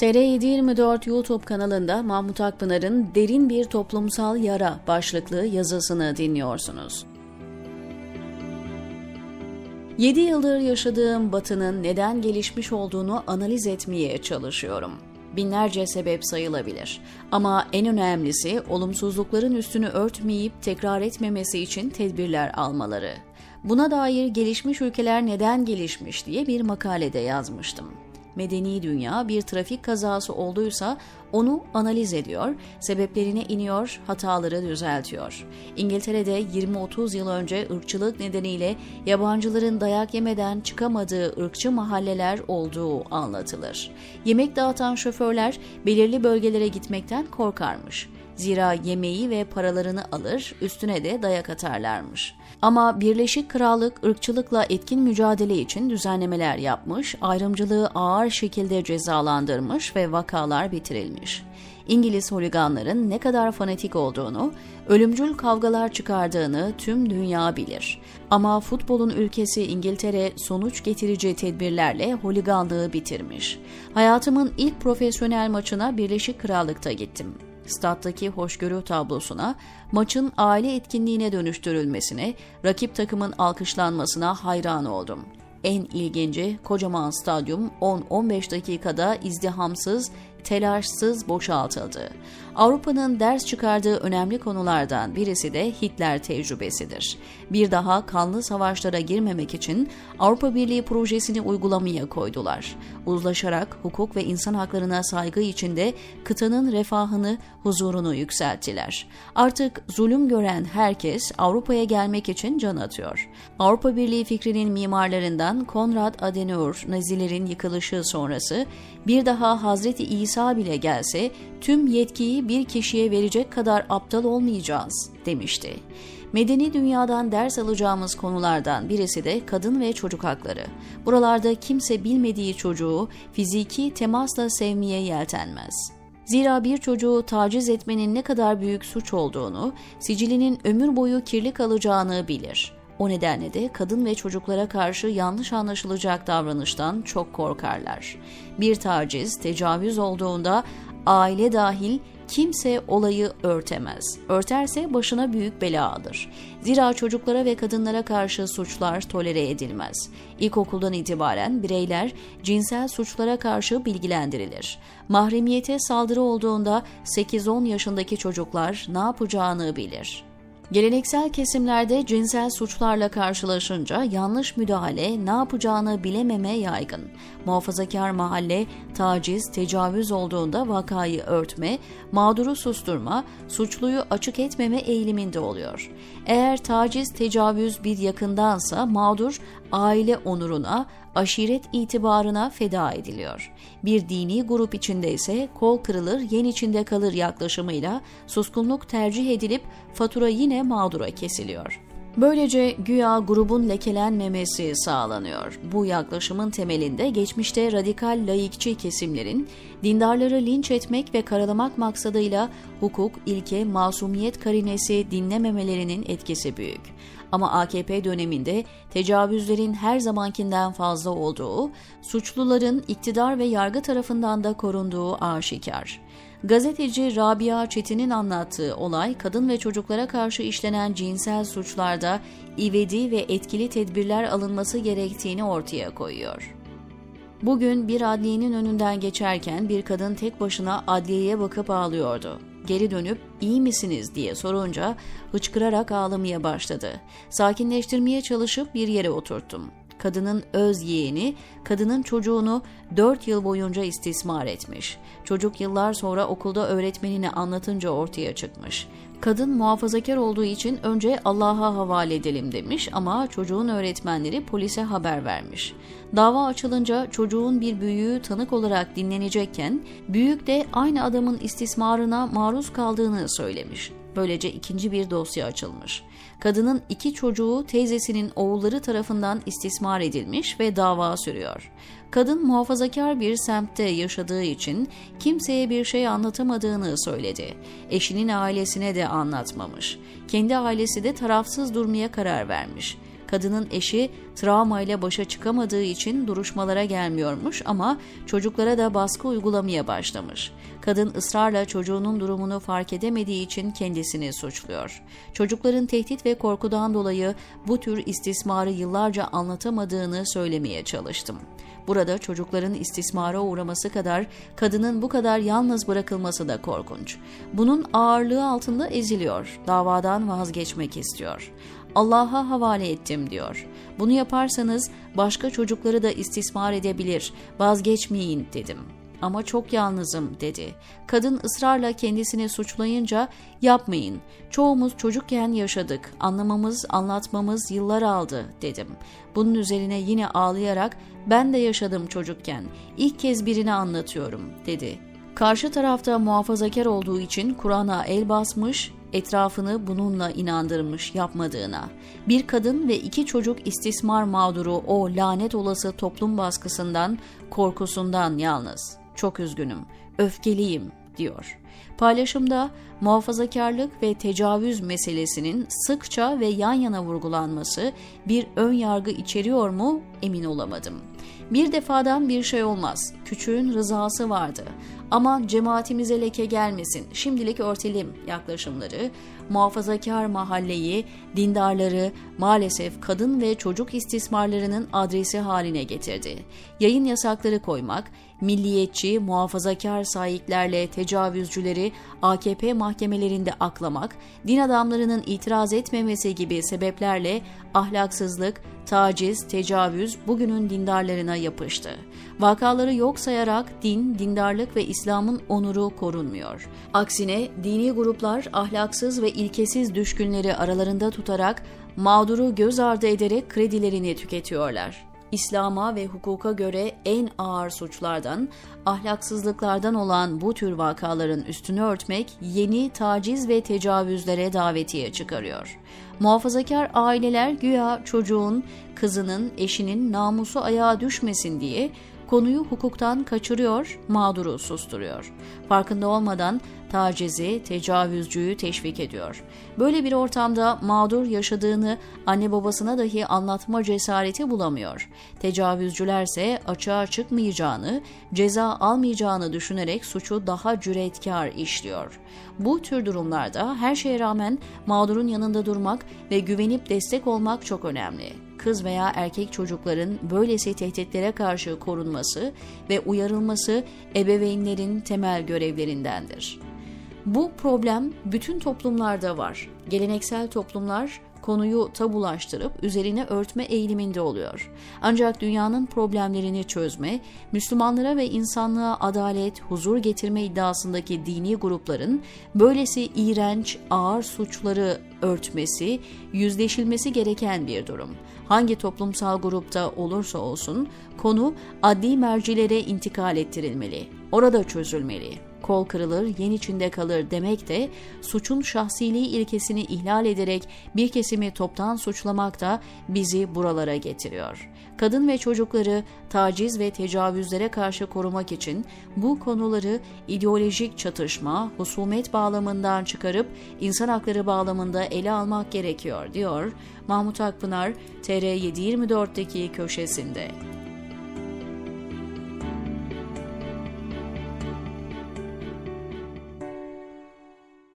TR724 YouTube kanalında Mahmut Akpınar'ın Derin Bir Toplumsal Yara başlıklı yazısını dinliyorsunuz. 7 yıldır yaşadığım Batı'nın neden gelişmiş olduğunu analiz etmeye çalışıyorum. Binlerce sebep sayılabilir. Ama en önemlisi olumsuzlukların üstünü örtmeyip tekrar etmemesi için tedbirler almaları. Buna dair gelişmiş ülkeler neden gelişmiş diye bir makalede yazmıştım medeni dünya bir trafik kazası olduysa onu analiz ediyor, sebeplerine iniyor, hataları düzeltiyor. İngiltere'de 20-30 yıl önce ırkçılık nedeniyle yabancıların dayak yemeden çıkamadığı ırkçı mahalleler olduğu anlatılır. Yemek dağıtan şoförler belirli bölgelere gitmekten korkarmış. Zira yemeği ve paralarını alır, üstüne de dayak atarlarmış. Ama Birleşik Krallık ırkçılıkla etkin mücadele için düzenlemeler yapmış, ayrımcılığı ağır şekilde cezalandırmış ve vakalar bitirilmiş. İngiliz holiganların ne kadar fanatik olduğunu, ölümcül kavgalar çıkardığını tüm dünya bilir. Ama futbolun ülkesi İngiltere sonuç getirici tedbirlerle holiganlığı bitirmiş. Hayatımın ilk profesyonel maçına Birleşik Krallık'ta gittim stat'taki hoşgörü tablosuna, maçın aile etkinliğine dönüştürülmesine, rakip takımın alkışlanmasına hayran oldum. En ilginci kocaman stadyum 10-15 dakikada izdihamsız, telaşsız boşaltıldı. Avrupa'nın ders çıkardığı önemli konulardan birisi de Hitler tecrübesidir. Bir daha kanlı savaşlara girmemek için Avrupa Birliği projesini uygulamaya koydular. Uzlaşarak hukuk ve insan haklarına saygı içinde kıtanın refahını, huzurunu yükselttiler. Artık zulüm gören herkes Avrupa'ya gelmek için can atıyor. Avrupa Birliği fikrinin mimarlarından Konrad Adenauer, Nazilerin yıkılışı sonrası bir daha Hazreti İsa bile gelse tüm yetkiyi bir kişiye verecek kadar aptal olmayacağız demişti. Medeni dünyadan ders alacağımız konulardan birisi de kadın ve çocuk hakları. Buralarda kimse bilmediği çocuğu fiziki temasla sevmeye yeltenmez. Zira bir çocuğu taciz etmenin ne kadar büyük suç olduğunu, sicilinin ömür boyu kirli kalacağını bilir. O nedenle de kadın ve çocuklara karşı yanlış anlaşılacak davranıştan çok korkarlar. Bir taciz, tecavüz olduğunda aile dahil kimse olayı örtemez. Örterse başına büyük bela alır. Zira çocuklara ve kadınlara karşı suçlar tolere edilmez. İlkokuldan itibaren bireyler cinsel suçlara karşı bilgilendirilir. Mahremiyete saldırı olduğunda 8-10 yaşındaki çocuklar ne yapacağını bilir. Geleneksel kesimlerde cinsel suçlarla karşılaşınca yanlış müdahale, ne yapacağını bilememe yaygın. Muhafazakar mahalle taciz, tecavüz olduğunda vakayı örtme, mağduru susturma, suçluyu açık etmeme eğiliminde oluyor. Eğer taciz, tecavüz bir yakındansa mağdur aile onuruna, aşiret itibarına feda ediliyor. Bir dini grup içinde ise kol kırılır yen içinde kalır yaklaşımıyla suskunluk tercih edilip fatura yine mağdura kesiliyor. Böylece güya grubun lekelenmemesi sağlanıyor. Bu yaklaşımın temelinde geçmişte radikal laikçi kesimlerin dindarları linç etmek ve karalamak maksadıyla hukuk, ilke, masumiyet karinesi dinlememelerinin etkisi büyük. Ama AKP döneminde tecavüzlerin her zamankinden fazla olduğu, suçluların iktidar ve yargı tarafından da korunduğu aşikar. Gazeteci Rabia Çetin'in anlattığı olay kadın ve çocuklara karşı işlenen cinsel suçlarda ivedi ve etkili tedbirler alınması gerektiğini ortaya koyuyor. Bugün bir adliyenin önünden geçerken bir kadın tek başına adliyeye bakıp ağlıyordu. Geri dönüp iyi misiniz diye sorunca hıçkırarak ağlamaya başladı. Sakinleştirmeye çalışıp bir yere oturttum kadının öz yeğeni, kadının çocuğunu 4 yıl boyunca istismar etmiş. Çocuk yıllar sonra okulda öğretmenine anlatınca ortaya çıkmış. Kadın muhafazakar olduğu için önce Allah'a havale edelim demiş ama çocuğun öğretmenleri polise haber vermiş. Dava açılınca çocuğun bir büyüğü tanık olarak dinlenecekken büyük de aynı adamın istismarına maruz kaldığını söylemiş. Böylece ikinci bir dosya açılmış. Kadının iki çocuğu teyzesinin oğulları tarafından istismar edilmiş ve dava sürüyor. Kadın muhafazakar bir semtte yaşadığı için kimseye bir şey anlatamadığını söyledi. Eşinin ailesine de anlatmamış. Kendi ailesi de tarafsız durmaya karar vermiş. Kadının eşi travmayla başa çıkamadığı için duruşmalara gelmiyormuş ama çocuklara da baskı uygulamaya başlamış. Kadın ısrarla çocuğunun durumunu fark edemediği için kendisini suçluyor. Çocukların tehdit ve korkudan dolayı bu tür istismarı yıllarca anlatamadığını söylemeye çalıştım. Burada çocukların istismara uğraması kadar kadının bu kadar yalnız bırakılması da korkunç. Bunun ağırlığı altında eziliyor, davadan vazgeçmek istiyor. Allah'a havale ettim diyor. Bunu yaparsanız başka çocukları da istismar edebilir, vazgeçmeyin dedim.'' ama çok yalnızım dedi. Kadın ısrarla kendisini suçlayınca yapmayın. Çoğumuz çocukken yaşadık. Anlamamız, anlatmamız yıllar aldı dedim. Bunun üzerine yine ağlayarak ben de yaşadım çocukken. İlk kez birini anlatıyorum dedi. Karşı tarafta muhafazakar olduğu için Kur'an'a el basmış, etrafını bununla inandırmış yapmadığına. Bir kadın ve iki çocuk istismar mağduru o lanet olası toplum baskısından, korkusundan yalnız. Çok üzgünüm, öfkeliyim diyor. Paylaşımda muhafazakarlık ve tecavüz meselesinin sıkça ve yan yana vurgulanması bir ön yargı içeriyor mu emin olamadım. Bir defadan bir şey olmaz. Küçüğün rızası vardı. Ama cemaatimize leke gelmesin, şimdilik örtelim yaklaşımları, muhafazakar mahalleyi, dindarları maalesef kadın ve çocuk istismarlarının adresi haline getirdi. Yayın yasakları koymak, milliyetçi, muhafazakar sahiplerle tecavüzcüleri AKP mahkemelerinde aklamak, din adamlarının itiraz etmemesi gibi sebeplerle ahlaksızlık, taciz, tecavüz bugünün dindarlarına yapıştı. Vakaları yok sayarak din, dindarlık ve İslam'ın onuru korunmuyor. Aksine dini gruplar ahlaksız ve ilkesiz düşkünleri aralarında tutarak mağduru göz ardı ederek kredilerini tüketiyorlar. İslam'a ve hukuka göre en ağır suçlardan, ahlaksızlıklardan olan bu tür vakaların üstünü örtmek yeni taciz ve tecavüzlere davetiye çıkarıyor. Muhafazakar aileler güya çocuğun, kızının, eşinin namusu ayağa düşmesin diye konuyu hukuktan kaçırıyor, mağduru susturuyor. Farkında olmadan tacizi, tecavüzcüyü teşvik ediyor. Böyle bir ortamda mağdur yaşadığını anne babasına dahi anlatma cesareti bulamıyor. Tecavüzcülerse açığa çıkmayacağını, ceza almayacağını düşünerek suçu daha cüretkar işliyor. Bu tür durumlarda her şeye rağmen mağdurun yanında durmak ve güvenip destek olmak çok önemli kız veya erkek çocukların böylesi tehditlere karşı korunması ve uyarılması ebeveynlerin temel görevlerindendir. Bu problem bütün toplumlarda var. Geleneksel toplumlar konuyu tabulaştırıp üzerine örtme eğiliminde oluyor. Ancak dünyanın problemlerini çözme, Müslümanlara ve insanlığa adalet, huzur getirme iddiasındaki dini grupların böylesi iğrenç, ağır suçları örtmesi, yüzleşilmesi gereken bir durum. Hangi toplumsal grupta olursa olsun konu adli mercilere intikal ettirilmeli. Orada çözülmeli kol kırılır, yen içinde kalır demek de suçun şahsiliği ilkesini ihlal ederek bir kesimi toptan suçlamak da bizi buralara getiriyor. Kadın ve çocukları taciz ve tecavüzlere karşı korumak için bu konuları ideolojik çatışma, husumet bağlamından çıkarıp insan hakları bağlamında ele almak gerekiyor diyor Mahmut Akpınar TR724'deki köşesinde.